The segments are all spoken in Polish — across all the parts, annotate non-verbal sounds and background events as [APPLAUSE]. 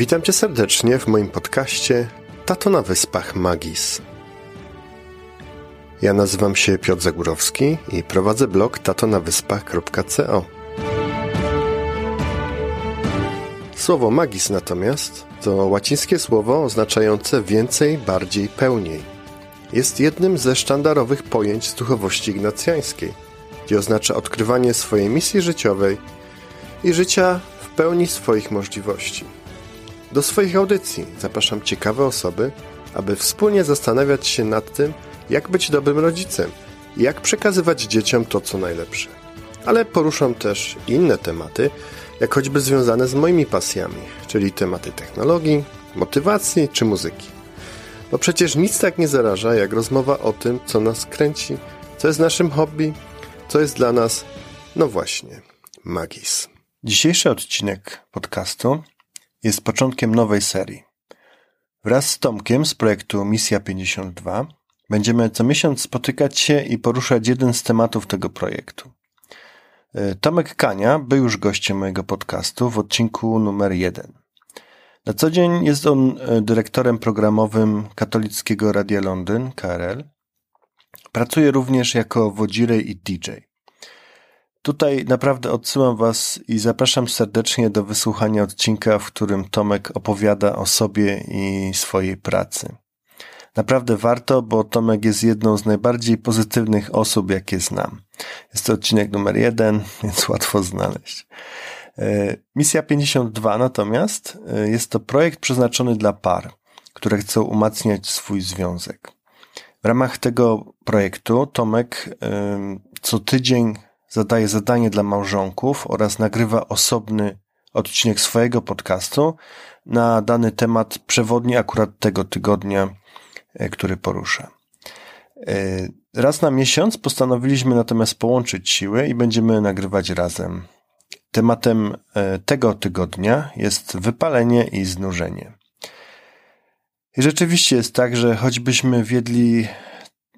Witam Cię serdecznie w moim podcaście Tato na Wyspach Magis. Ja nazywam się Piotr Zagórowski i prowadzę blog tatonawyspach.co. Słowo magis natomiast to łacińskie słowo oznaczające więcej, bardziej, pełniej. Jest jednym ze sztandarowych pojęć z duchowości ignacjańskiej, gdzie oznacza odkrywanie swojej misji życiowej i życia w pełni swoich możliwości. Do swoich audycji zapraszam ciekawe osoby, aby wspólnie zastanawiać się nad tym, jak być dobrym rodzicem i jak przekazywać dzieciom to, co najlepsze. Ale poruszam też inne tematy, jak choćby związane z moimi pasjami, czyli tematy technologii, motywacji czy muzyki. Bo przecież nic tak nie zaraża, jak rozmowa o tym, co nas kręci, co jest naszym hobby, co jest dla nas, no właśnie, magis. Dzisiejszy odcinek podcastu jest początkiem nowej serii. Wraz z Tomkiem z projektu Misja 52 będziemy co miesiąc spotykać się i poruszać jeden z tematów tego projektu. E, Tomek Kania był już gościem mojego podcastu w odcinku numer jeden. Na co dzień jest on e, dyrektorem programowym Katolickiego Radia Londyn, KRL. Pracuje również jako wodzirej i DJ. Tutaj naprawdę odsyłam Was i zapraszam serdecznie do wysłuchania odcinka, w którym Tomek opowiada o sobie i swojej pracy. Naprawdę warto, bo Tomek jest jedną z najbardziej pozytywnych osób, jakie znam. Jest to odcinek numer jeden, [LAUGHS] więc łatwo znaleźć. E, misja 52 natomiast e, jest to projekt przeznaczony dla par, które chcą umacniać swój związek. W ramach tego projektu Tomek co tydzień zadaje zadanie dla małżonków oraz nagrywa osobny odcinek swojego podcastu na dany temat przewodni akurat tego tygodnia, e, który porusza. E, raz na miesiąc postanowiliśmy natomiast połączyć siły i będziemy nagrywać razem. Tematem e, tego tygodnia jest wypalenie i znużenie. I rzeczywiście jest tak, że choćbyśmy wiedli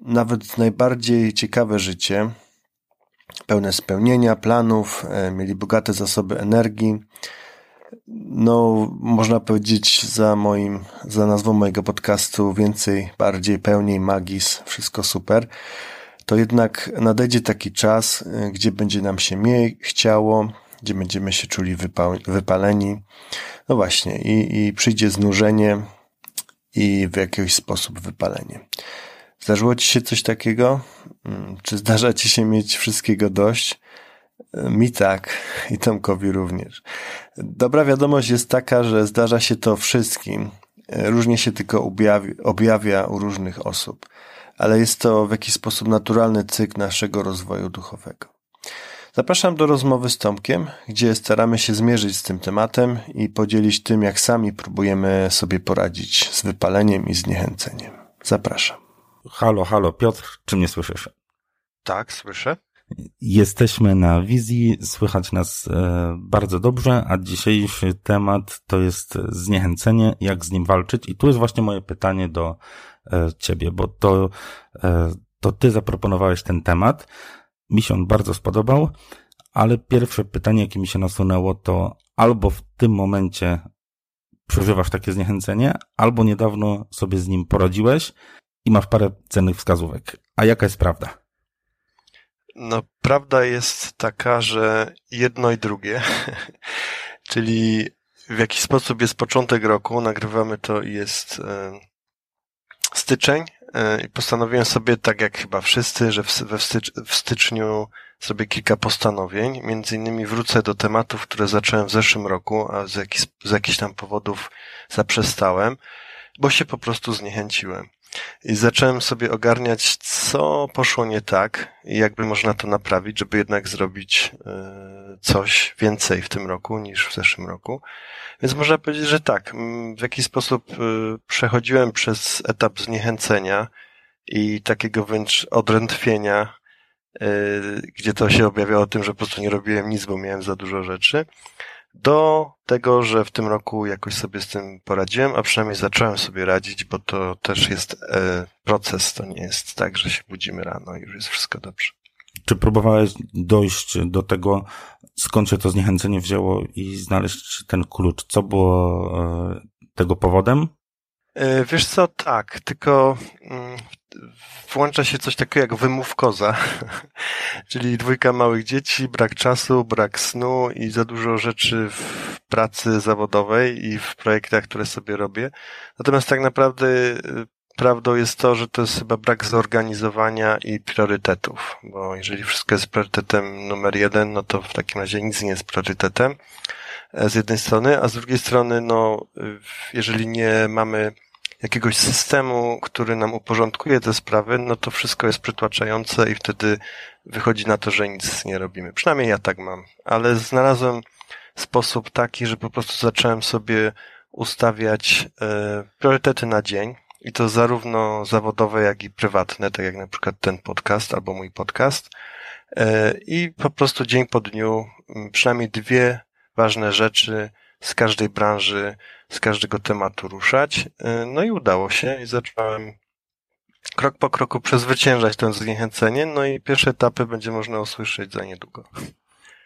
nawet najbardziej ciekawe życie, pełne spełnienia, planów, e, mieli bogate zasoby energii. No, można powiedzieć za moim, za nazwą mojego podcastu więcej, bardziej, pełniej, magis, wszystko super. To jednak nadejdzie taki czas, e, gdzie będzie nam się mniej chciało, gdzie będziemy się czuli wypaleni. No właśnie, i, i przyjdzie znużenie i w jakiś sposób wypalenie. Zdarzyło ci się coś takiego? Mm, czy zdarza ci się mieć wszystkiego dość? Mi tak i Tomkowi również. Dobra wiadomość jest taka, że zdarza się to wszystkim. Różnie się tylko objawia u różnych osób, ale jest to w jakiś sposób naturalny cykl naszego rozwoju duchowego. Zapraszam do rozmowy z Tomkiem, gdzie staramy się zmierzyć z tym tematem i podzielić tym, jak sami próbujemy sobie poradzić z wypaleniem i zniechęceniem. Zapraszam. Halo, halo, Piotr, czy mnie słyszysz? Tak, słyszę. Jesteśmy na wizji, słychać nas e, bardzo dobrze, a dzisiejszy temat to jest zniechęcenie, jak z nim walczyć. I tu jest właśnie moje pytanie do e, ciebie, bo to, e, to ty zaproponowałeś ten temat. Mi się on bardzo spodobał, ale pierwsze pytanie, jakie mi się nasunęło, to albo w tym momencie przeżywasz takie zniechęcenie, albo niedawno sobie z nim poradziłeś i masz parę cennych wskazówek. A jaka jest prawda? No, prawda jest taka, że jedno i drugie. [LAUGHS] Czyli w jakiś sposób jest początek roku, nagrywamy to i jest e, styczeń e, i postanowiłem sobie, tak jak chyba wszyscy, że w, w styczniu zrobię kilka postanowień. Między innymi wrócę do tematów, które zacząłem w zeszłym roku, a z, jakich, z jakichś tam powodów zaprzestałem, bo się po prostu zniechęciłem. I zacząłem sobie ogarniać, co poszło nie tak i jakby można to naprawić, żeby jednak zrobić e, coś więcej w tym roku niż w zeszłym roku. Więc można powiedzieć, że tak, w jakiś sposób e, przechodziłem przez etap zniechęcenia i takiego wręcz odrętwienia, e, gdzie to się objawiało tym, że po prostu nie robiłem nic, bo miałem za dużo rzeczy do tego, że w tym roku jakoś sobie z tym poradziłem, a przynajmniej zacząłem sobie radzić, bo to też jest e, proces, to nie jest tak, że się budzimy rano i już jest wszystko dobrze. Czy próbowałeś dojść do tego, skąd się to zniechęcenie wzięło i znaleźć ten klucz? Co było e, tego powodem? E, wiesz co, tak, tylko mm, włącza się coś takiego jak wymówkoza, [LAUGHS] czyli dwójka małych dzieci, brak czasu, brak snu i za dużo rzeczy w pracy zawodowej i w projektach, które sobie robię. Natomiast tak naprawdę y, prawdą jest to, że to jest chyba brak zorganizowania i priorytetów, bo jeżeli wszystko jest priorytetem numer jeden, no to w takim razie nic nie jest priorytetem e, z jednej strony, a z drugiej strony, no, jeżeli nie mamy jakiegoś systemu, który nam uporządkuje te sprawy, no to wszystko jest przytłaczające i wtedy wychodzi na to, że nic nie robimy. Przynajmniej ja tak mam. Ale znalazłem sposób taki, że po prostu zacząłem sobie ustawiać e, priorytety na dzień i to zarówno zawodowe, jak i prywatne, tak jak na przykład ten podcast albo mój podcast. E, I po prostu dzień po dniu przynajmniej dwie ważne rzeczy z każdej branży, z każdego tematu ruszać. E, no i udało się i zacząłem krok po kroku przezwyciężać to zniechęcenie, no i pierwsze etapy będzie można usłyszeć za niedługo.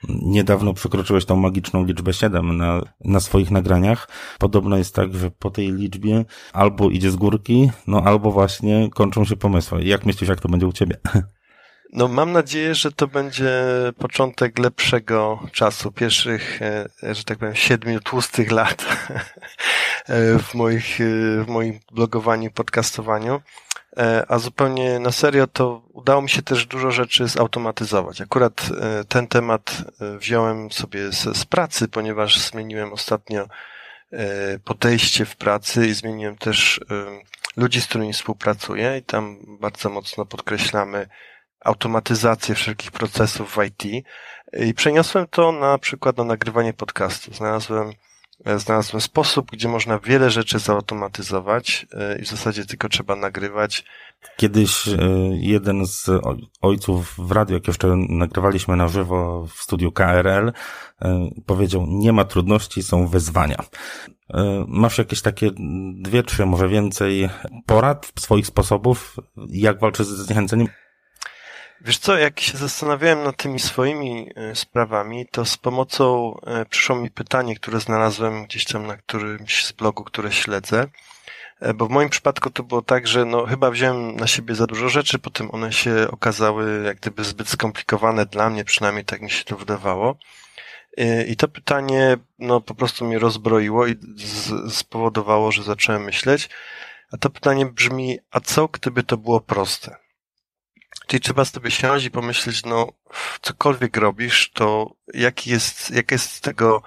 Niedawno przekroczyłeś tą magiczną liczbę 7 na, na swoich nagraniach. Podobno jest tak, że po tej liczbie albo idzie z górki, no albo właśnie kończą się pomysły. Jak myślisz, jak to będzie u ciebie? [LAUGHS] No mam nadzieję, że to będzie początek lepszego czasu, pierwszych, e, że tak powiem, siedmiu tłustych lat e, [LAUGHS] w, moich, e, w moim blogowaniu, podcastowaniu. A zupełnie na serio to udało mi się też dużo rzeczy zautomatyzować. Akurat ten temat wziąłem sobie z, z pracy, ponieważ zmieniłem ostatnio podejście w pracy i zmieniłem też ludzi, z którymi współpracuję i tam bardzo mocno podkreślamy automatyzację wszelkich procesów w IT i przeniosłem to na przykład na nagrywanie podcastu. Znalazłem, e, znalazłem sposób, gdzie można wiele rzeczy zautomatyzować e, i w zasadzie tylko trzeba nagrywać. Kiedyś e, jeden z ojców w radiu, jak jeszcze nagrywaliśmy na żywo w studiu KRL, powiedział, nie ma trudności, są wyzwania. Masz jakieś takie dwie, trzy, może więcej porad, swoich sposobów, jak walczyć ze zniechęceniem? Wiesz co, jak się zastanawiałem nad tymi swoimi e, sprawami, to z pomocą e, przyszło mi pytanie, które znalazłem gdzieś tam na którymś z blogu, które śledzę. E, bo w moim przypadku to było tak, że no chyba wziąłem na siebie za dużo rzeczy, potem one się okazały jak gdyby zbyt skomplikowane dla mnie, przynajmniej tak mi się to wydawało. I to pytanie no po prostu mnie rozbroiło i spowodowało, że zacząłem myśleć. A to pytanie brzmi, a co gdyby to było proste? Czyli trzeba sobie siąść i pomyśleć, no, cokolwiek robisz, to jaki jest, jak jest tego,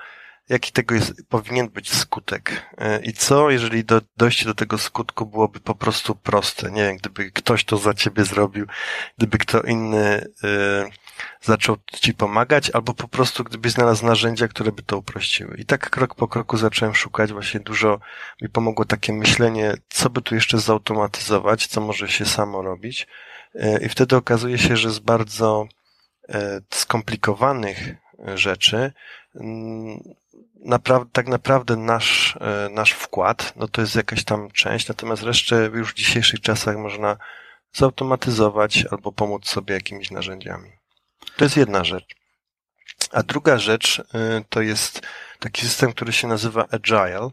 jaki tego jest, powinien być skutek. E, I co, jeżeli do, dojście do tego skutku byłoby po prostu proste? Nie wiem, gdyby ktoś to za ciebie zrobił, gdyby kto inny y, zaczął ci pomagać, albo po prostu gdybyś znalazł narzędzia, które by to uprościły. I tak krok po kroku zacząłem szukać, właśnie dużo mi pomogło takie myślenie, co by tu jeszcze zautomatyzować, co może się samo robić. E, I wtedy okazuje się, że z bardzo e, skomplikowanych rzeczy mm, tak naprawdę nasz, e, nasz wkład, no to jest jakaś tam część, natomiast resztę już w dzisiejszych czasach można zautomatyzować albo pomóc sobie jakimiś narzędziami. To jest jedna rzecz. A druga rzecz to jest taki system, który się nazywa Agile.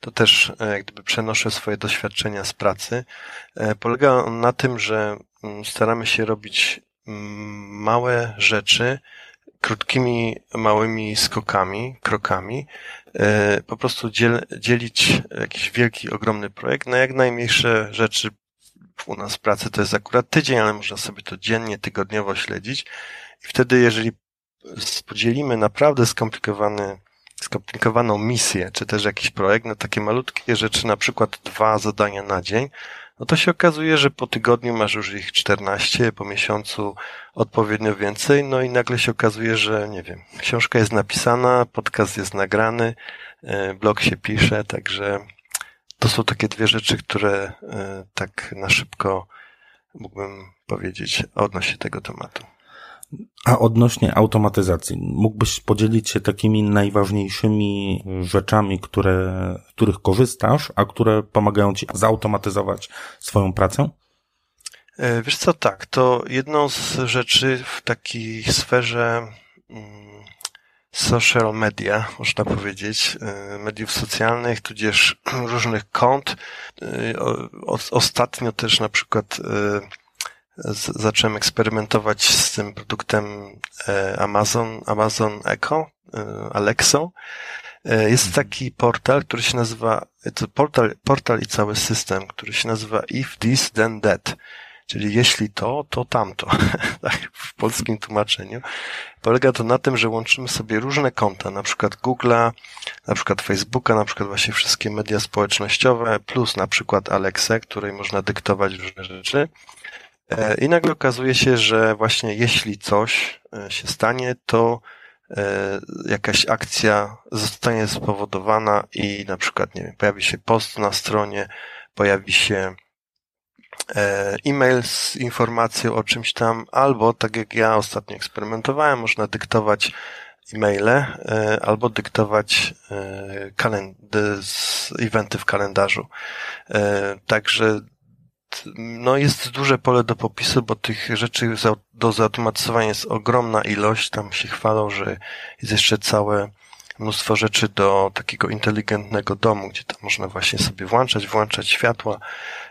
To też jak gdyby przenoszę swoje doświadczenia z pracy. Polega on na tym, że Mm, staramy się robić mm, małe rzeczy krótkimi, małymi skokami, krokami, e, po prostu dziel, dzielić jakiś wielki, ogromny projekt. Na jak najmniejsze rzeczy u nas w pracy to jest akurat tydzień, ale można sobie to dziennie, tygodniowo śledzić. I wtedy, jeżeli podzielimy naprawdę skomplikowany, skomplikowaną misję, czy też jakiś projekt na takie malutkie rzeczy, na przykład dwa zadania na dzień, no to się okazuje, że po tygodniu masz już ich 14, po miesiącu odpowiednio więcej, no i nagle się okazuje, że nie wiem, książka jest napisana, podcast jest nagrany, e, blog się pisze, także to są takie dwie rzeczy, które e, tak na szybko mógłbym powiedzieć odnośnie tego tematu. A odnośnie automatyzacji, mógłbyś podzielić się takimi najważniejszymi rzeczami, które, których korzystasz, a które pomagają ci zautomatyzować swoją pracę? E, wiesz co, tak, to jedną z rzeczy w takiej sferze mm, social media, można powiedzieć, e, mediów socjalnych, tudzież [CLEARS THROAT] różnych kont. Ostatnio też na przykład zacząłem eksperymentować z tym produktem Amazon, Amazon Echo, Alexą E, jest mhm. taki portal, który się nazywa, to portal, portal i cały system, który się nazywa If This Then That. Czyli jeśli to, to tamto. [LAUGHS] tak, w polskim tłumaczeniu. Polega to na tym, że łączymy sobie różne konta, na przykład Google'a, na przykład Facebooka, na przykład właśnie wszystkie media społecznościowe, plus na przykład Alexa, której można dyktować różne rzeczy. E, I nagle okazuje się, że właśnie jeśli coś e, się stanie, to E, jakaś akcja zostanie spowodowana i na przykład, nie wiem, pojawi się post na stronie, pojawi się e-mail z informacją o czymś tam, albo tak jak ja ostatnio eksperymentowałem, można dyktować e-maile, albo dyktować kalend- eventy w kalendarzu. Także no jest duże pole do popisu, bo tych rzeczy do zautomatyzowania jest ogromna ilość. Tam się chwalą, że jest jeszcze całe mnóstwo rzeczy do takiego inteligentnego domu, gdzie tam można właśnie sobie włączać, włączać światła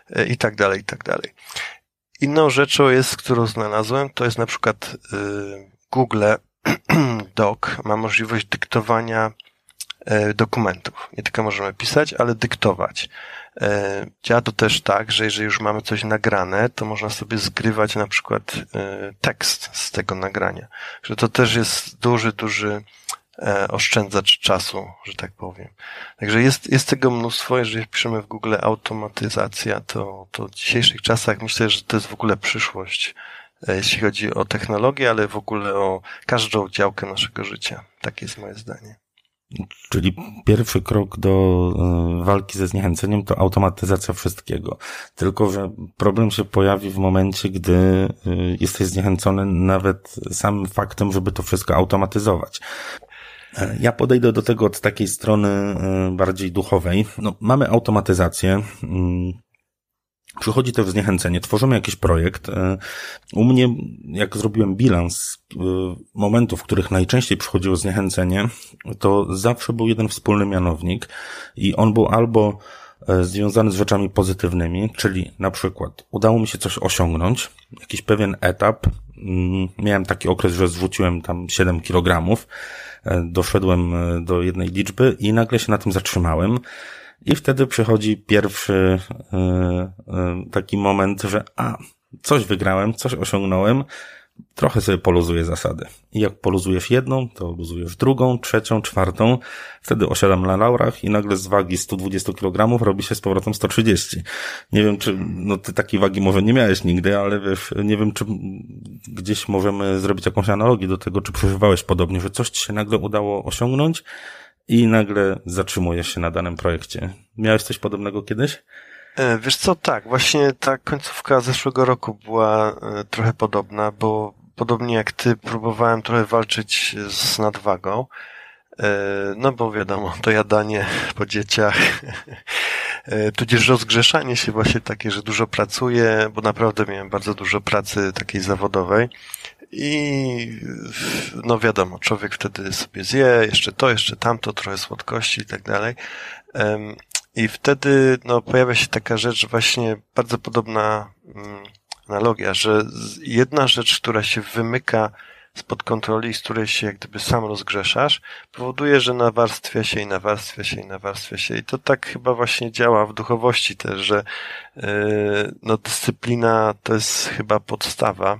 e, i tak dalej, i tak dalej. Inną rzeczą jest, którą znalazłem, to jest na przykład y, Google [CLEARS THROAT] Doc ma możliwość dyktowania e, dokumentów. Nie tylko możemy pisać, ale dyktować. E, działa to też tak, że jeżeli już mamy coś nagrane, to można sobie zgrywać na przykład e, tekst z tego nagrania. Że to też jest duży, duży e, oszczędzacz czasu, że tak powiem. Także jest, jest tego mnóstwo. Jeżeli piszemy w Google automatyzacja, to, to w dzisiejszych czasach myślę, że to jest w ogóle przyszłość, jeśli chodzi o technologię, ale w ogóle o każdą działkę naszego życia. Takie jest moje zdanie. Czyli pierwszy krok do e, walki ze zniechęceniem to automatyzacja wszystkiego. Tylko, że problem się pojawi w momencie, gdy e, jesteś zniechęcony nawet samym faktem, żeby to wszystko automatyzować. E, ja podejdę do tego od takiej strony bardziej duchowej. No, mamy automatyzację. Przychodzi też zniechęcenie, tworzymy jakiś projekt. E, u mnie, jak zrobiłem bilans e, momentów, w których najczęściej przychodziło zniechęcenie, to zawsze był jeden wspólny mianownik i on był albo e, związany z rzeczami pozytywnymi, czyli na przykład udało mi się coś osiągnąć, jakiś pewien etap, mm, miałem taki okres, że zrzuciłem tam 7 kilogramów, doszedłem do jednej liczby i nagle się na tym zatrzymałem i wtedy przychodzi pierwszy e, e, taki moment, że a, coś wygrałem, coś osiągnąłem, trochę sobie poluzuję zasady. I jak poluzujesz jedną, to luzujesz drugą, trzecią, czwartą. Wtedy osiadam na laurach i nagle z wagi 120 kg robi się z powrotem 130. Nie wiem, czy, no ty takiej wagi może nie miałeś nigdy, ale wiesz, nie wiem, czy gdzieś możemy zrobić jakąś analogię do tego, czy przeżywałeś podobnie, że coś ci się nagle udało osiągnąć, i nagle zatrzymujesz się na danym projekcie. Miałeś coś podobnego kiedyś? E, wiesz co, tak, właśnie ta końcówka zeszłego roku była e, trochę podobna, bo podobnie jak ty próbowałem trochę walczyć z nadwagą, e, no bo wiadomo, dojadanie po dzieciach, [LAUGHS] tudzież rozgrzeszanie się właśnie takie, że dużo pracuję, bo naprawdę miałem bardzo dużo pracy takiej zawodowej i no wiadomo, człowiek wtedy sobie zje, jeszcze to, jeszcze tamto, trochę słodkości i tak dalej. I wtedy no, pojawia się taka rzecz, właśnie bardzo podobna mm, analogia, że jedna rzecz, która się wymyka spod kontroli, z której się jak gdyby sam rozgrzeszasz, powoduje, że nawarstwia się i nawarstwia się i nawarstwia się. I to tak chyba właśnie działa w duchowości też, że yy, no, dyscyplina to jest chyba podstawa.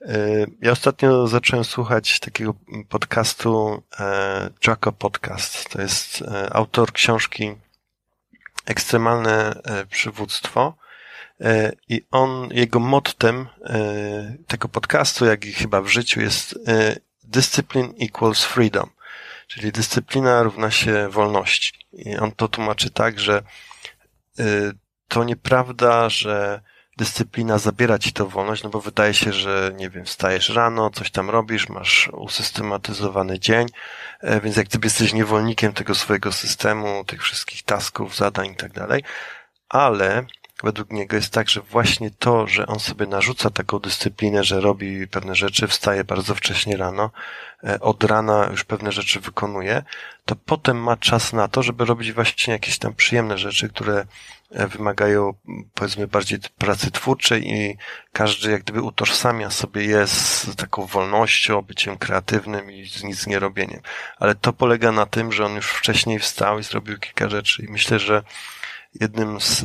E, ja ostatnio zacząłem słuchać takiego podcastu e, Jacko Podcast. To jest e, autor książki Ekstremalne przywództwo. I on, jego mottem tego podcastu, jak i chyba w życiu, jest Discipline equals freedom. Czyli dyscyplina równa się wolności. I on to tłumaczy tak, że to nieprawda, że dyscyplina zabiera ci to wolność, no bo wydaje się, że nie wiem, wstajesz rano, coś tam robisz, masz usystematyzowany dzień, e, więc jak ty jesteś niewolnikiem tego swojego systemu, tych wszystkich tasków, zadań i tak dalej, ale według niego jest tak, że właśnie to, że on sobie narzuca taką dyscyplinę, że robi pewne rzeczy, wstaje bardzo wcześnie rano, e, od rana już pewne rzeczy wykonuje, to potem ma czas na to, żeby robić właśnie jakieś tam przyjemne rzeczy, które e, wymagają powiedzmy bardziej pracy twórczej i każdy jak gdyby utożsamia sobie je z taką wolnością, byciem kreatywnym i z nic nie robieniem. Ale to polega na tym, że on już wcześniej wstał i zrobił kilka rzeczy i myślę, że jednym z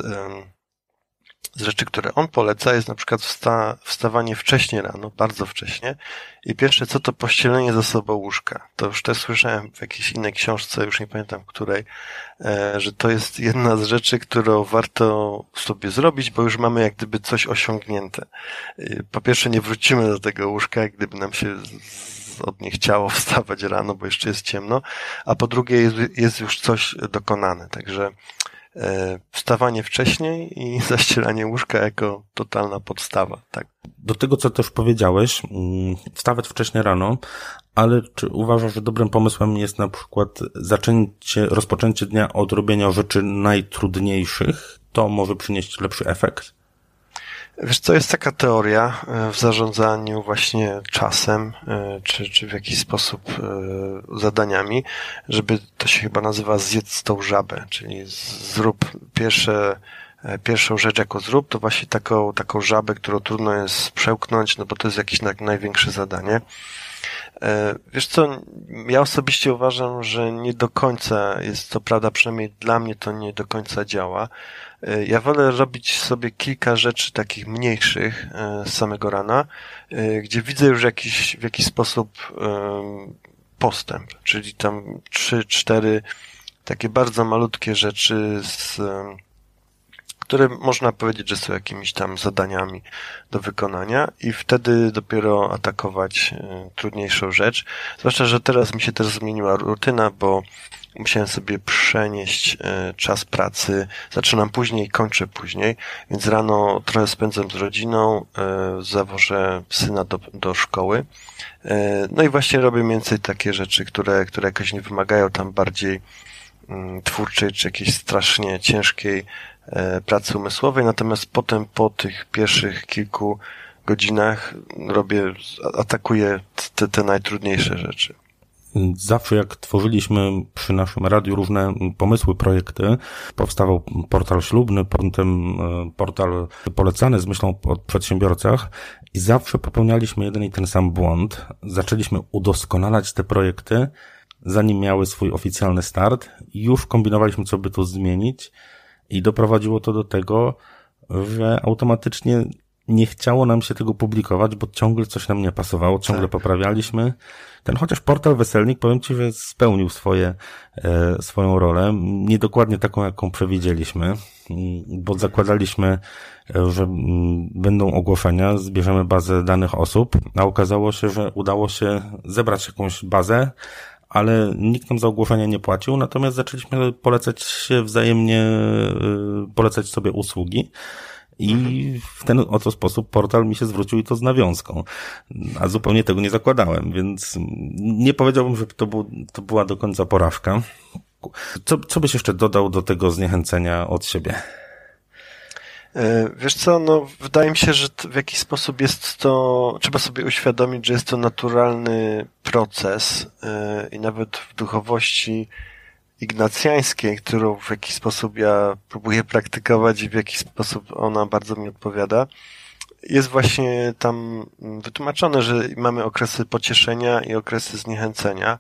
z rzeczy, które on poleca, jest na przykład wsta wstawanie wcześnie rano, bardzo wcześnie. I pierwsze co to pościelenie za sobą łóżka. To już też słyszałem w jakiejś innej książce, już nie pamiętam której, e, że to jest jedna z rzeczy, którą warto sobie zrobić, bo już mamy jak gdyby coś osiągnięte. E, po pierwsze nie wrócimy do tego łóżka, jak gdyby nam się od nie chciało [LAUGHS] wstawać rano, bo jeszcze jest ciemno, a po drugie jest, jest już coś dokonane. Także wstawanie wcześniej i [LAUGHS] zaścielanie łóżka jako totalna podstawa, tak. Do tego, co też powiedziałeś, mm, wstawać wcześniej rano, ale czy uważasz, że dobrym pomysłem jest na przykład zaczęcie, rozpoczęcie dnia od robienia rzeczy najtrudniejszych? To może przynieść lepszy efekt? Wiesz co, jest taka teoria e, w zarządzaniu właśnie czasem, e, czy, czy w jakiś sposób e, zadaniami, żeby to się chyba nazywa zjedz tą żabę, czyli zrób pierwsze, pierwszą rzecz jako zrób, to właśnie taką, taką żabę, którą trudno jest przełknąć, no bo to jest jakieś największe zadanie. Wiesz co, ja osobiście uważam, że nie do końca jest to prawda, przynajmniej dla mnie to nie do końca działa. E, ja wolę robić sobie kilka rzeczy takich mniejszych e, z samego rana, e, gdzie widzę już jakiś, w jakiś sposób postęp, czyli tam trzy, cztery takie bardzo malutkie rzeczy, z, które można powiedzieć, że są jakimiś tam zadaniami do wykonania i wtedy dopiero atakować trudniejszą rzecz. Zwłaszcza, że teraz mi się też zmieniła rutyna, bo musiałem sobie przenieść e, czas pracy. Zaczynam później, kończę później, więc rano trochę spędzam z rodziną, e, zawożę syna do, do szkoły. E, no i właśnie robię więcej takie rzeczy, które, które jakoś nie wymagają tam bardziej mm, twórczej czy jakiejś strasznie ciężkiej pracy umysłowej, natomiast potem po tych pierwszych kilku godzinach robię, atakuję te, te najtrudniejsze rzeczy. Zawsze jak tworzyliśmy przy naszym radiu różne pomysły, projekty, powstawał portal ślubny, potem e, portal polecany z myślą o przedsiębiorcach i zawsze popełnialiśmy jeden i ten sam błąd. Zaczęliśmy udoskonalać te projekty, zanim miały swój oficjalny start. Już kombinowaliśmy, co by tu zmienić i doprowadziło to do tego, że automatycznie nie chciało nam się tego publikować, bo ciągle coś nam nie pasowało, ciągle tak. poprawialiśmy. Ten chociaż portal Weselnik, powiem Ci, że spełnił swoje, e, swoją rolę. Niedokładnie taką, jaką przewidzieliśmy, bo zakładaliśmy, że będą ogłoszenia, zbierzemy bazę danych osób, a okazało się, że udało się zebrać jakąś bazę, ale nikt nam za ogłoszenie nie płacił, natomiast zaczęliśmy polecać się wzajemnie, e, polecać sobie usługi. I mhm. w ten oto sposób portal mi się zwrócił i to z nawiązką. A zupełnie tego nie zakładałem, więc nie powiedziałbym, że to, był, to była do końca porażka. Co, co byś jeszcze dodał do tego zniechęcenia od siebie? E, wiesz co, no wydaje mi się, że w jakiś sposób jest to, trzeba sobie uświadomić, że jest to naturalny proces e, i nawet w duchowości ignacjańskiej, którą w jakiś sposób ja próbuję praktykować i w jakiś sposób ona bardzo mi odpowiada, jest właśnie tam wytłumaczone, że mamy okresy pocieszenia i okresy zniechęcenia.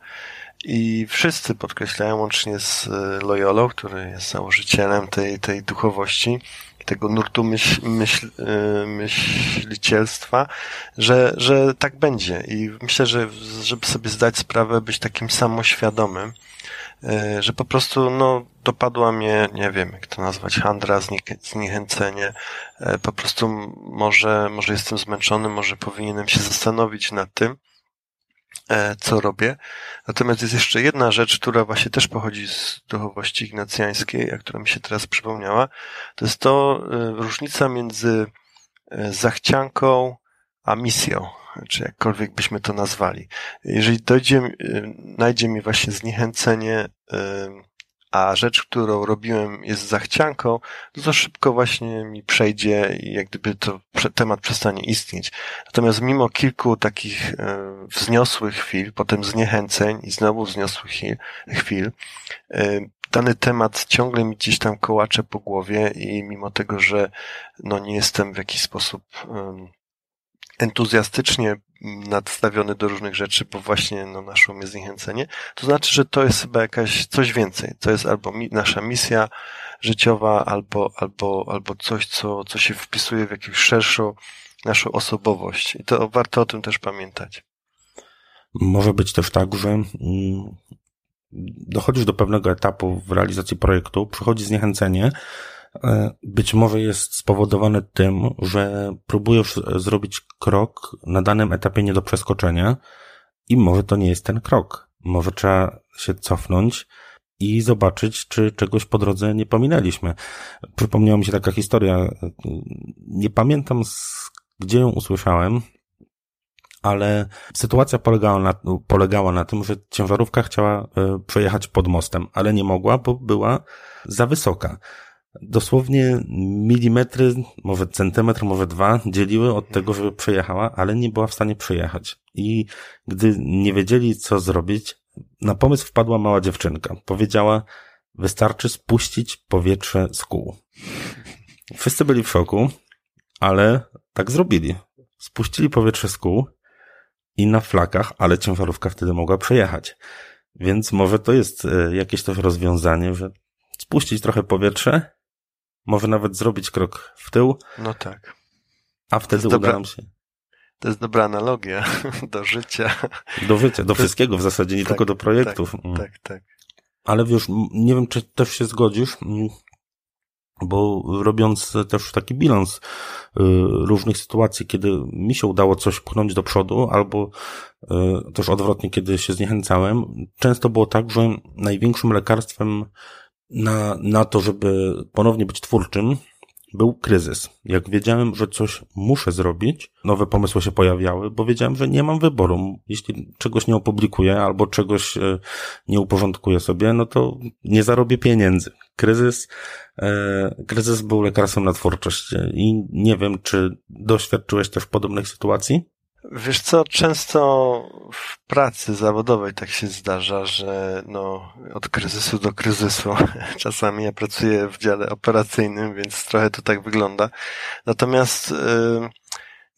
I wszyscy podkreślają, łącznie z e, Loyolą, który jest założycielem tej, tej duchowości, tego nurtu myśl, myśl, e, myślicielstwa, że, że tak będzie. I myślę, że żeby sobie zdać sprawę, być takim samoświadomym, E, że po prostu, no, dopadła mnie, nie wiem, jak to nazwać, handra, zniechęcenie. E, po prostu może, może jestem zmęczony, może powinienem się zastanowić nad tym, co robię. Natomiast jest jeszcze jedna rzecz, która właśnie też pochodzi z duchowości ignacjańskiej, a która mi się teraz przypomniała. To jest to różnica między zachcianką a misją czy jakkolwiek byśmy to nazwali. Jeżeli dojdzie, najdzie mi właśnie zniechęcenie a rzecz, którą robiłem jest zachcianką, to, to szybko właśnie mi przejdzie i jak gdyby to temat przestanie istnieć. Natomiast mimo kilku takich e, wzniosłych chwil, potem zniechęceń i znowu wzniosłych chwil, chwil e, dany temat ciągle mi gdzieś tam kołacze po głowie i mimo tego, że no nie jestem w jakiś sposób entuzjastycznie nadstawiony do różnych rzeczy, bo właśnie no, naszło mnie zniechęcenie, to znaczy, że to jest chyba jakaś coś więcej. To jest albo mi, nasza misja życiowa, albo, albo, albo coś, co, co się wpisuje w jakąś szerszą naszą osobowość. I to warto o tym też pamiętać. Może być też tak, że mm, dochodzisz do pewnego etapu w realizacji projektu, przychodzi zniechęcenie, być może jest spowodowane tym, że próbujesz zrobić krok na danym etapie nie do przeskoczenia i może to nie jest ten krok. Może trzeba się cofnąć i zobaczyć, czy czegoś po drodze nie pominęliśmy. Przypomniała mi się taka historia. Nie pamiętam, gdzie ją usłyszałem, ale sytuacja polegała na, polegała na tym, że ciężarówka chciała e, przejechać pod mostem, ale nie mogła, bo była za wysoka dosłownie milimetry, może centymetr, może dwa dzieliły od tego, żeby przejechała, ale nie była w stanie przejechać. I gdy nie wiedzieli, co zrobić, na pomysł wpadła mała dziewczynka. Powiedziała, wystarczy spuścić powietrze z kół. Wszyscy byli w szoku, ale tak zrobili. Spuścili powietrze z kół i na flakach, ale ciężarówka wtedy mogła przejechać. Więc może to jest e, jakieś też rozwiązanie, że spuścić trochę powietrze może nawet zrobić krok w tył. No tak. A wtedy uda dobra, nam się. To jest dobra analogia [LAUGHS] do życia. Do życia, do wszystkiego w zasadzie, nie tak, tylko do projektów. Tak, mm. tak, tak. Ale wiesz, nie wiem, czy też się zgodzisz, mm, bo robiąc też taki bilans y, różnych sytuacji, kiedy mi się udało coś pchnąć do przodu, albo y, też odwrotnie, kiedy się zniechęcałem, często było tak, że największym lekarstwem na, na to, żeby ponownie być twórczym, był kryzys. Jak wiedziałem, że coś muszę zrobić, nowe pomysły się pojawiały, bo wiedziałem, że nie mam wyboru. Jeśli czegoś nie opublikuję albo czegoś e, nie uporządkuję sobie, no to nie zarobię pieniędzy. Kryzys, e, kryzys był lekarstwem na twórczość i nie wiem, czy doświadczyłeś też podobnych sytuacji? Wiesz co, często w pracy zawodowej tak się zdarza, że no, od kryzysu do kryzysu. [LAUGHS] Czasami ja pracuję w dziale operacyjnym, więc trochę to tak wygląda. Natomiast yy,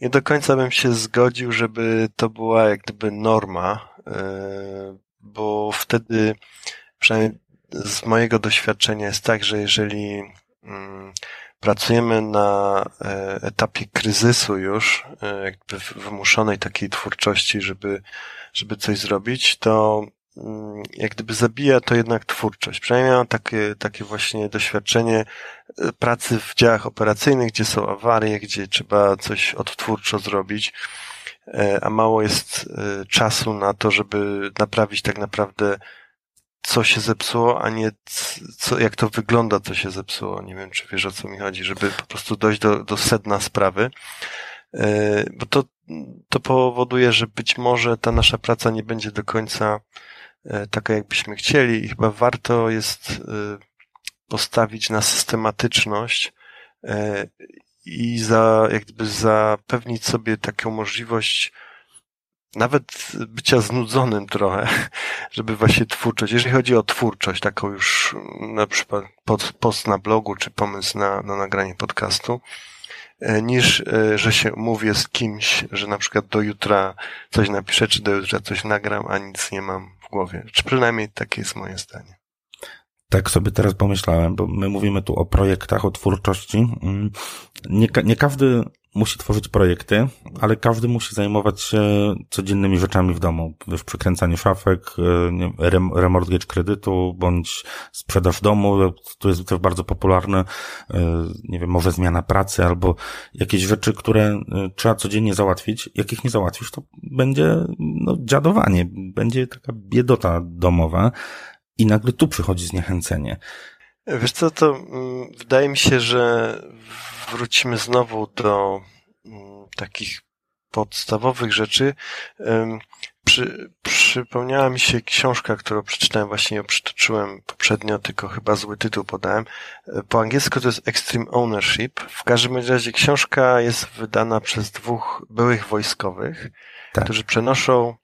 nie do końca bym się zgodził, żeby to była jak gdyby norma, yy, bo wtedy, przynajmniej z mojego doświadczenia jest tak, że jeżeli yy, pracujemy na e, etapie kryzysu już, e, jakby wymuszonej takiej twórczości, żeby, żeby coś zrobić, to mm, jak gdyby zabija to jednak twórczość. Przynajmniej miałem takie, takie właśnie doświadczenie e, pracy w działach operacyjnych, gdzie są awarie, gdzie trzeba coś odtwórczo zrobić, a mało jest czasu na to, żeby naprawić tak naprawdę co się zepsuło, a nie co, jak to wygląda, co się zepsuło. Nie wiem, czy wiesz o co mi chodzi, żeby po prostu dojść do, do sedna sprawy. E, bo to, to powoduje, że być może ta nasza praca nie będzie do końca e, taka, jakbyśmy chcieli i chyba warto jest e, postawić na systematyczność i za, jakby zapewnić sobie taką możliwość nawet bycia znudzonym trochę, żeby właśnie twórczość, jeżeli chodzi o twórczość, taką już na przykład post na blogu, czy pomysł na, na nagranie podcastu, e, niż, e, że się mówię z kimś, że na przykład do jutra coś napiszę, czy do jutra coś nagram, a nic nie mam w głowie. Czy przynajmniej takie jest moje zdanie. Tak sobie teraz pomyślałem, bo my mówimy tu o projektach, o twórczości. Mm, nie, nie każdy musi tworzyć projekty, ale każdy musi zajmować się codziennymi rzeczami w domu. Wiesz, przekręcanie szafek, e, remortgage kredytu, bądź sprzedaż domu, to jest też bardzo popularne, e, nie wiem, może zmiana pracy, albo jakieś rzeczy, które e, trzeba codziennie załatwić. Jak ich nie załatwisz, to będzie no, dziadowanie, będzie taka biedota domowa i nagle tu przychodzi zniechęcenie. Wiesz co, to mm, wydaje mi się, że wrócimy znowu do mm, takich podstawowych rzeczy. Przy, przypomniała mi się książka, którą przeczytałem, właśnie ją przytoczyłem poprzednio, tylko chyba zły tytuł podałem. Po angielsku to jest Extreme Ownership. W każdym razie książka jest wydana przez dwóch byłych wojskowych, tak. którzy przenoszą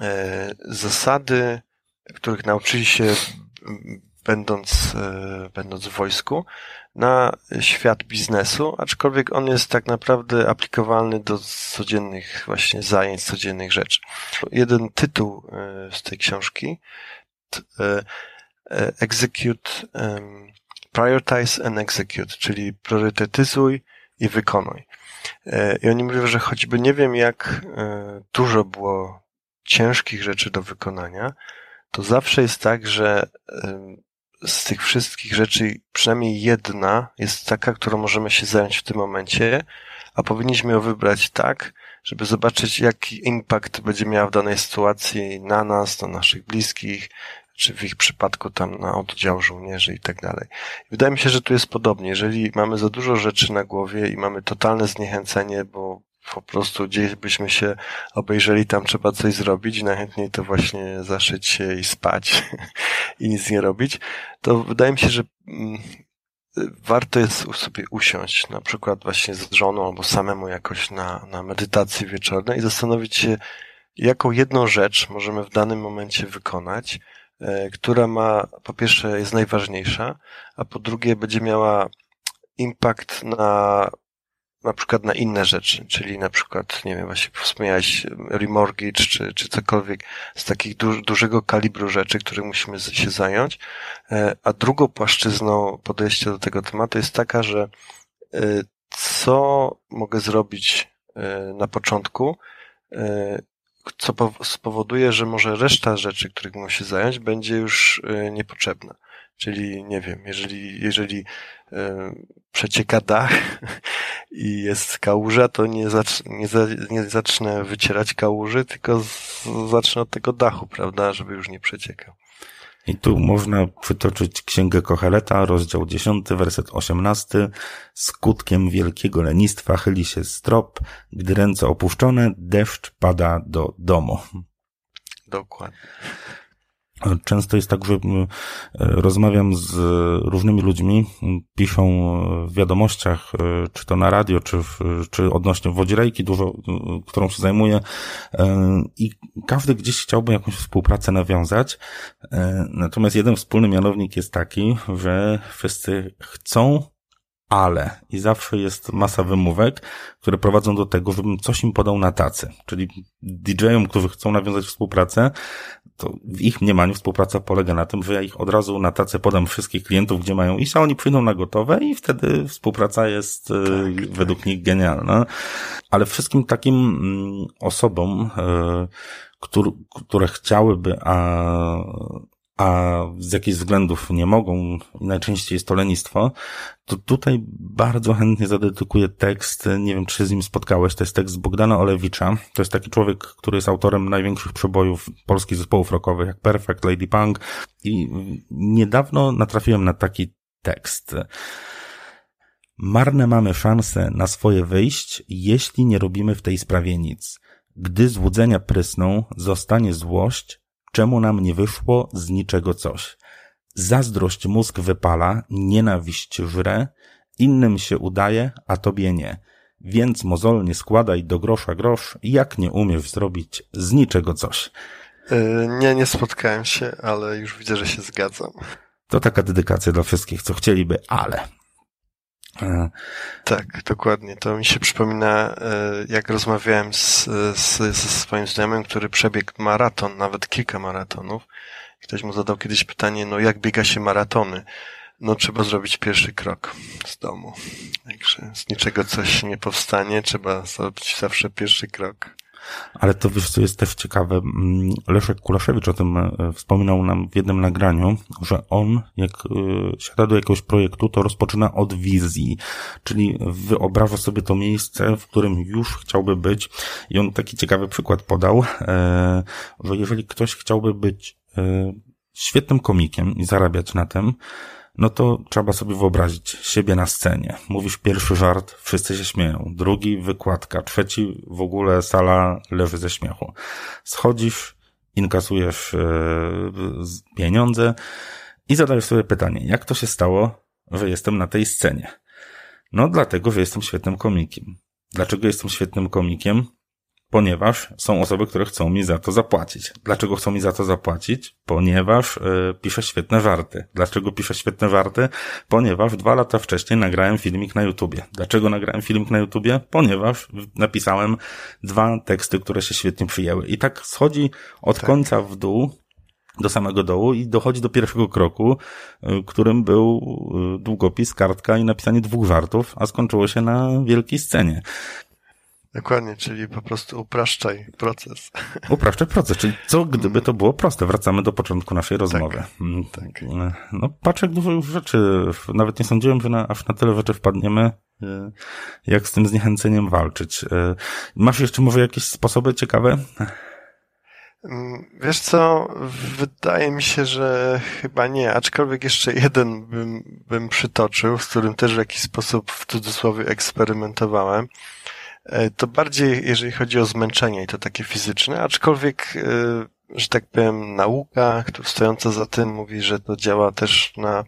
e, zasady, których nauczyli się będąc, e, będąc w wojsku, na świat biznesu, aczkolwiek on jest tak naprawdę aplikowalny do codziennych właśnie zajęć, codziennych rzeczy. Jeden tytuł e, z tej książki e, Execute, Prioritize and Execute, czyli priorytetyzuj i wykonuj. I oni mówią, że choćby nie wiem, jak dużo było ciężkich rzeczy do wykonania, to zawsze jest tak, że z tych wszystkich rzeczy przynajmniej jedna jest taka, którą możemy się zająć w tym momencie, a powinniśmy ją wybrać tak, żeby zobaczyć, jaki impact będzie miała w danej sytuacji na nas, na naszych bliskich, czy w ich przypadku tam na oddział żołnierzy i tak dalej. Wydaje mi się, że tu jest podobnie. Jeżeli mamy za dużo rzeczy na głowie i mamy totalne zniechęcenie, bo po prostu gdzieś byśmy się obejrzeli, tam trzeba coś zrobić najchętniej to właśnie zaszyć się i spać [LAUGHS] i nic nie robić, to wydaje mi się, że mm, warto jest sobie usiąść, na przykład właśnie z żoną albo samemu jakoś na, na medytacji wieczornej i zastanowić się, jaką jedną rzecz możemy w danym momencie wykonać, e, która ma, po pierwsze jest najważniejsza, a po drugie będzie miała impact na na przykład na inne rzeczy, czyli na przykład, nie wiem, właśnie wspomniałeś remortgage, czy, czy cokolwiek z takich du dużego kalibru rzeczy, których musimy się zająć. E, a drugą płaszczyzną podejścia do tego tematu jest taka, że e, co mogę zrobić e, na początku, co spowoduje, że może reszta rzeczy, których mogę się zająć, będzie już niepotrzebna. Czyli nie wiem, jeżeli, jeżeli e, przecieka dach [LAUGHS] i jest kałuża, to nie, zacz, nie, za, nie zacznę wycierać kałuży, tylko z, zacznę od tego dachu, prawda, żeby już nie przeciekał. I tu można przytoczyć Księgę Kocheleta, rozdział 10, werset 18. Skutkiem wielkiego lenistwa chyli się strop, gdy ręce opuszczone, deszcz pada do domu. Dokładnie. Często jest tak, że mm, rozmawiam z różnymi ludźmi, piszą w wiadomościach, e, czy to na radio, czy, w, czy odnośnie wodzirejki, dużo, którą się zajmuję e, i każdy gdzieś chciałby jakąś współpracę nawiązać. E, natomiast jeden wspólny mianownik jest taki, że wszyscy chcą ale i zawsze jest masa wymówek, które prowadzą do tego, żebym coś im podał na tacy. Czyli DJ-om, którzy chcą nawiązać współpracę, to w ich mniemaniu współpraca polega na tym, że ja ich od razu na tacę podam wszystkich klientów, gdzie mają iść, a oni przyjdą na gotowe i wtedy współpraca jest e, tak, według tak. nich genialna. Ale wszystkim takim mm, osobom, e, które chciałyby, a a z jakichś względów nie mogą, najczęściej jest to lenistwo, to tutaj bardzo chętnie zadedykuję tekst, nie wiem, czy się z nim spotkałeś, to jest tekst Bogdana Olewicza, to jest taki człowiek, który jest autorem największych przebojów polskich zespołów rockowych, jak Perfect, Lady Punk i niedawno natrafiłem na taki tekst. Marne mamy szanse na swoje wyjść, jeśli nie robimy w tej sprawie nic. Gdy złudzenia prysną, zostanie złość, Czemu nam nie wyszło z niczego coś? Zazdrość mózg wypala, nienawiść żre, innym się udaje, a tobie nie. Więc mozolnie składaj do grosza grosz, jak nie umiesz zrobić z niczego coś. Yy, nie, nie spotkałem się, ale już widzę, że się zgadzam. To taka dedykacja dla wszystkich, co chcieliby, ale tak, dokładnie. To mi się przypomina, e, jak rozmawiałem z, z, ze swoim znajomym, który przebiegł maraton, nawet kilka maratonów. Ktoś mu zadał kiedyś pytanie, no jak biega się maratony? No trzeba zrobić pierwszy krok z domu. Także z niczego coś nie powstanie, trzeba zrobić zawsze pierwszy krok. Ale to wiesz, co jest też ciekawe, mm, Leszek Kulaszewicz o tym e, wspominał nam w jednym nagraniu, że on, jak e, siada do jakiegoś projektu, to rozpoczyna od wizji, czyli wyobraża sobie to miejsce, w którym już chciałby być. I on taki ciekawy przykład podał, e, że jeżeli ktoś chciałby być świetnym komikiem i zarabiać na tym, no to trzeba sobie wyobrazić siebie na scenie. Mówisz pierwszy żart, wszyscy się śmieją. Drugi wykładka, trzeci w ogóle sala leży ze śmiechu. Schodzisz, inkasujesz e, pieniądze i zadajesz sobie pytanie, jak to się stało, że jestem na tej scenie? No dlatego, że jestem świetnym komikiem. Dlaczego jestem świetnym komikiem? Ponieważ są osoby, które chcą mi za to zapłacić. Dlaczego chcą mi za to zapłacić? Ponieważ y, piszę świetne żarty. Dlaczego piszę świetne żarty? Ponieważ dwa lata wcześniej nagrałem filmik na YouTubie. Dlaczego nagrałem filmik na YouTubie? Ponieważ napisałem dwa teksty, które się świetnie przyjęły. I tak schodzi od tak. końca w dół do samego dołu i dochodzi do pierwszego kroku, y, którym był y, długopis, kartka i napisanie dwóch żartów, a skończyło się na wielkiej scenie. Dokładnie, czyli po prostu upraszczaj proces. [LAUGHS] Upraszczaj proces, czyli co gdyby to było proste? Wracamy do początku naszej rozmowy. Tak, mm, tak. No patrz jak dużo już rzeczy, nawet nie sądziłem, że na, aż na tyle rzeczy wpadniemy, y, jak z tym zniechęceniem walczyć. Y, masz jeszcze może jakieś sposoby ciekawe? Mm, wiesz co, wydaje mi się, że chyba nie, aczkolwiek jeszcze jeden bym, bym przytoczył, z którym też w jakiś sposób w cudzysłowie eksperymentowałem. E, to bardziej jeżeli chodzi o zmęczenie i to takie fizyczne, aczkolwiek, e, że tak powiem, nauka, stojąca za tym mówi, że to działa też na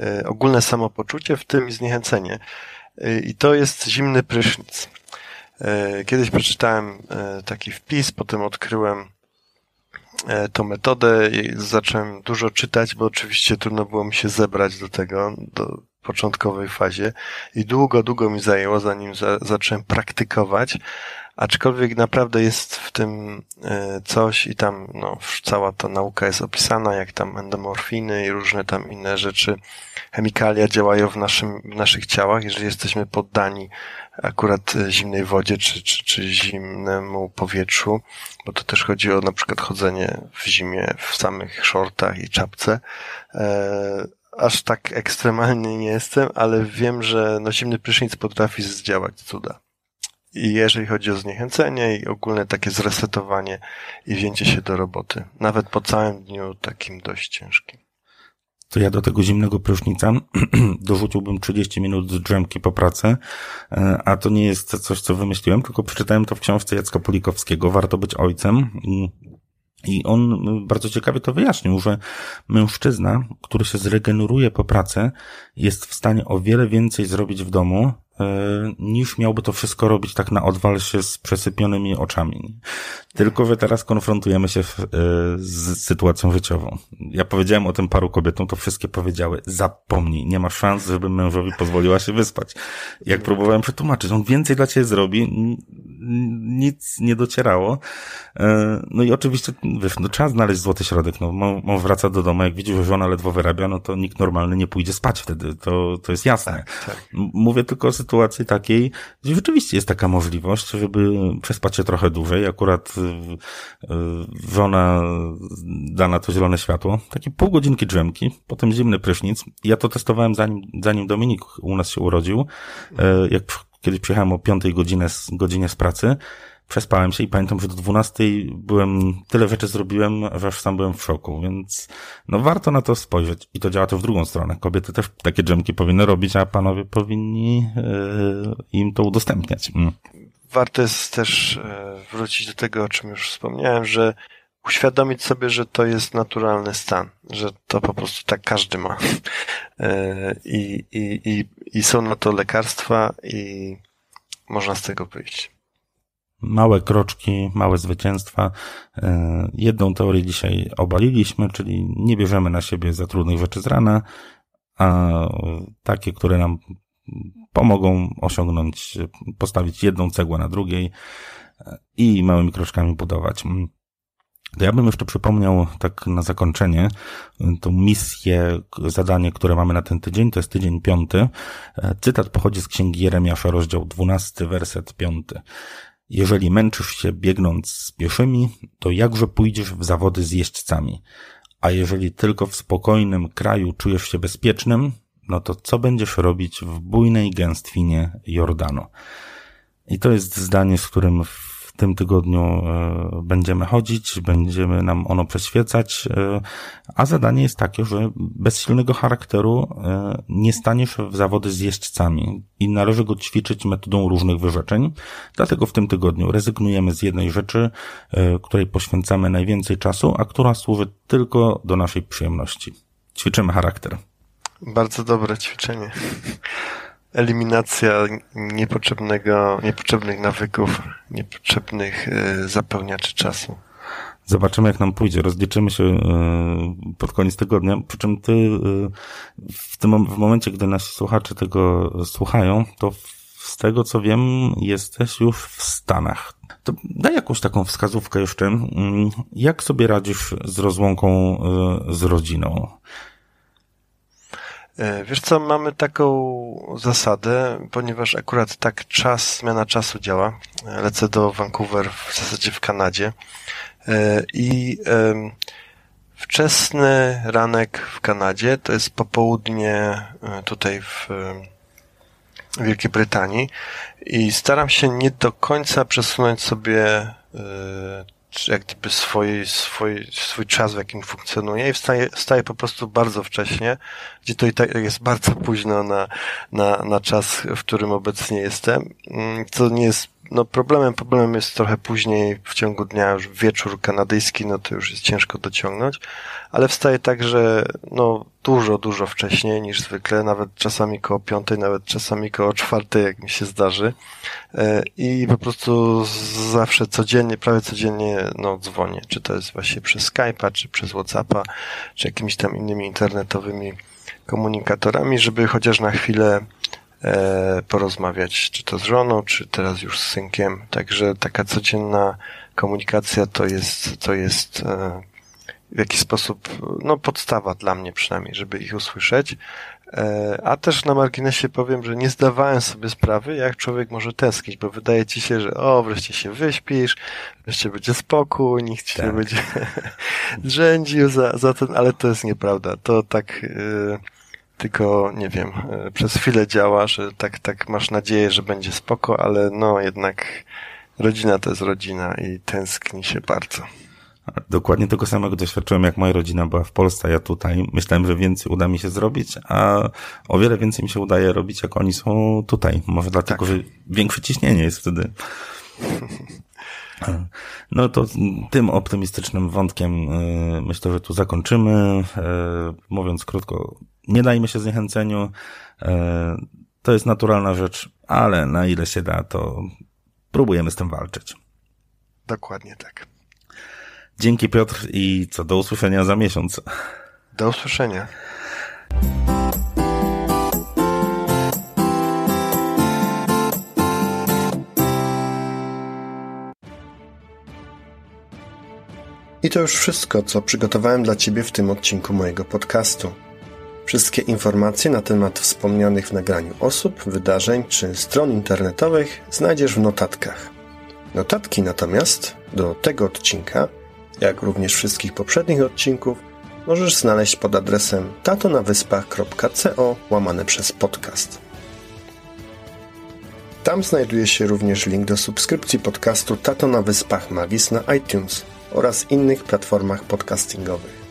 e, ogólne samopoczucie, w tym zniechęcenie. I to jest zimny prysznic. Kiedyś przeczytałem taki wpis, potem odkryłem tą metodę i zacząłem dużo czytać, bo oczywiście trudno było mi się zebrać do tego, do, początkowej fazie i długo, długo mi zajęło, zanim za, zacząłem praktykować, aczkolwiek naprawdę jest w tym e, coś i tam no, cała ta nauka jest opisana, jak tam endomorfiny i różne tam inne rzeczy, chemikalia działają w, naszym, w naszych ciałach, jeżeli jesteśmy poddani akurat zimnej wodzie czy, czy, czy zimnemu powietrzu, bo to też chodzi o na przykład chodzenie w zimie w samych shortach i czapce, e, aż tak ekstremalnie nie jestem, ale wiem, że no zimny prysznic potrafi zdziałać cuda. I jeżeli chodzi o zniechęcenie i ogólne takie zresetowanie i wzięcie się do roboty. Nawet po całym dniu takim dość ciężkim. To ja do tego zimnego prysznica [CLEARS THROAT] dorzuciłbym 30 minut drzemki po pracy, e, a to nie jest coś, co wymyśliłem, tylko przeczytałem to w książce Jacka Polikowskiego. Warto być ojcem. I on bardzo ciekawie to wyjaśnił, że mężczyzna, który się zregeneruje po pracy, jest w stanie o wiele więcej zrobić w domu, E, niż miałby to wszystko robić tak na odwal się z przesypionymi oczami. Tylko, że teraz konfrontujemy się w, e, z sytuacją życiową. Ja powiedziałem o tym paru kobietom, to wszystkie powiedziały, zapomnij, nie ma szans, żeby mężowi pozwoliła się wyspać. Jak próbowałem przetłumaczyć, on więcej dla ciebie zrobi, nic nie docierało. E, no i oczywiście, wiesz, no trzeba znaleźć złoty środek, no mąż wraca do domu, jak widzi, że żona ledwo wyrabia, no to nikt normalny nie pójdzie spać wtedy, to, to jest jasne. Tak, tak. Mówię tylko o sytuacji takiej, gdzie rzeczywiście jest taka możliwość, żeby przespać się trochę dłużej. Akurat y, y, żona da na to zielone światło. Takie pół godzinki drzemki, potem zimny prysznic. Ja to testowałem zanim, zanim Dominik u nas się urodził. E, jak kiedyś przyjechałem o piątej godzinie, godzinie z pracy, przespałem się i pamiętam, że do 12 byłem, tyle rzeczy zrobiłem, że aż sam byłem w szoku, więc no warto na to spojrzeć i to działa to w drugą stronę. Kobiety też takie dżemki powinny robić, a panowie powinni yy, im to udostępniać. Mm. Warto jest też e, wrócić do tego, o czym już wspomniałem, że uświadomić sobie, że to jest naturalny stan, że to po prostu tak każdy ma. E, I, i, i, i są na to lekarstwa i można z tego wyjść małe kroczki, małe zwycięstwa. E, jedną teorię dzisiaj obaliliśmy, czyli nie bierzemy na siebie za trudnych rzeczy z rana, a takie, które nam pomogą osiągnąć, postawić jedną cegłę na drugiej i małymi kroczkami budować. To ja bym jeszcze przypomniał tak na zakończenie tą misję, zadanie, które mamy na ten tydzień, to jest tydzień piąty. E, cytat pochodzi z księgi Jeremiasza, rozdział dwunasty, werset piąty. Jeżeli męczysz się biegnąc z pieszymi, to jakże pójdziesz w zawody z jeźdźcami? A jeżeli tylko w spokojnym kraju czujesz się bezpiecznym, no to co będziesz robić w bujnej gęstwinie Jordanu? I to jest zdanie, z którym w w tym tygodniu e, będziemy chodzić, będziemy nam ono przeświecać, e, a zadanie jest takie, że bez silnego charakteru nie staniesz w zawody z jeźdźcami i należy go ćwiczyć metodą różnych wyrzeczeń. Dlatego w tym tygodniu rezygnujemy z jednej rzeczy, której poświęcamy najwięcej czasu, a która służy tylko do naszej przyjemności. Ćwiczymy charakter. Bardzo dobre ćwiczenie eliminacja niepotrzebnego, niepotrzebnych nawyków, niepotrzebnych y, zapełniaczy czasu. Zobaczymy, jak nam pójdzie. Rozliczymy się y, pod koniec tygodnia. Przy czym ty y, w tym w momencie, gdy nasi słuchacze tego słuchają, to z tego co wiem, jesteś już w Stanach. To daj jakąś taką wskazówkę jeszcze. Mm, jak sobie radzisz z rozłąką z rodziną? E, wiesz co, mamy taką zasadę, ponieważ akurat tak czas, zmiana czasu działa. E, lecę do Vancouver, w zasadzie w Kanadzie e, i wczesny ranek w Kanadzie to jest popołudnie tutaj w Wielkiej Brytanii i staram się nie do końca przesunąć sobie jak gdyby swój, swój, swój czas, w jakim funkcjonuje i wstaję, wstaję po prostu bardzo wcześnie, gdzie to i tak jest bardzo późno na, na, na czas, w którym obecnie jestem, co nie jest no problemem, problemem jest trochę później w ciągu dnia, już wieczór kanadyjski, no to już jest ciężko dociągnąć, ale wstaję także, no dużo, dużo wcześniej niż zwykle, nawet czasami koło piątej, nawet czasami koło czwartej, jak mi się zdarzy. E, I po prostu zawsze codziennie, prawie codziennie, no dzwonię, czy to jest właśnie przez Skype'a, czy przez Whatsappa, czy jakimiś tam innymi internetowymi komunikatorami, żeby chociaż na chwilę porozmawiać, czy to z żoną, czy teraz już z synkiem. Także taka codzienna komunikacja to jest, to jest e, w jakiś sposób, no podstawa dla mnie przynajmniej, żeby ich usłyszeć. E, a też na marginesie powiem, że nie zdawałem sobie sprawy, jak człowiek może tęsknić, bo wydaje ci się, że o, wreszcie się wyśpisz, wreszcie będzie spokój, nikt ci tak. nie będzie [LAUGHS] drzędził za, za ten, ale to jest nieprawda. To tak, tylko nie wiem, yy, przez chwilę działa, że tak, tak masz nadzieję, że będzie spoko, ale no jednak rodzina to jest rodzina i tęskni się bardzo. Dokładnie tego samego doświadczyłem, jak moja rodzina była w Polsce, ja tutaj. Myślałem, że więcej uda mi się zrobić, a o wiele więcej mi się udaje robić, jak oni są tutaj. Może dlatego, tak. że większe ciśnienie jest wtedy. [LAUGHS] No to tym optymistycznym wątkiem e, myślę, że tu zakończymy. E, mówiąc krótko, nie dajmy się zniechęceniu. E, to jest naturalna rzecz, ale na ile się da, to próbujemy z tym walczyć. Dokładnie tak. Dzięki Piotr i co do usłyszenia za miesiąc. Do usłyszenia. I to już wszystko, co przygotowałem dla Ciebie w tym odcinku mojego podcastu. Wszystkie informacje na temat wspomnianych w nagraniu osób, wydarzeń czy stron internetowych znajdziesz w notatkach. Notatki natomiast do tego odcinka jak również wszystkich poprzednich odcinków, możesz znaleźć pod adresem tatonawyspach.co łamane przez podcast. Tam znajduje się również link do subskrypcji podcastu Tato na Wyspach Magis na iTunes oraz innych platformach podcastingowych.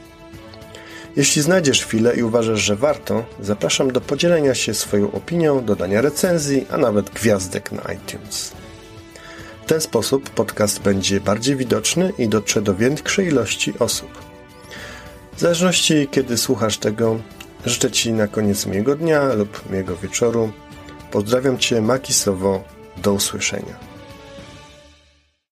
Jeśli znajdziesz chwilę i uważasz, że warto, zapraszam do podzielenia się swoją opinią, dodania recenzji, a nawet gwiazdek na iTunes ten sposób podcast będzie bardziej widoczny i dotrze do większej ilości osób. W zależności kiedy słuchasz tego, życzę Ci na koniec miłego dnia lub miłego wieczoru. Pozdrawiam Cię makisowo. Do usłyszenia.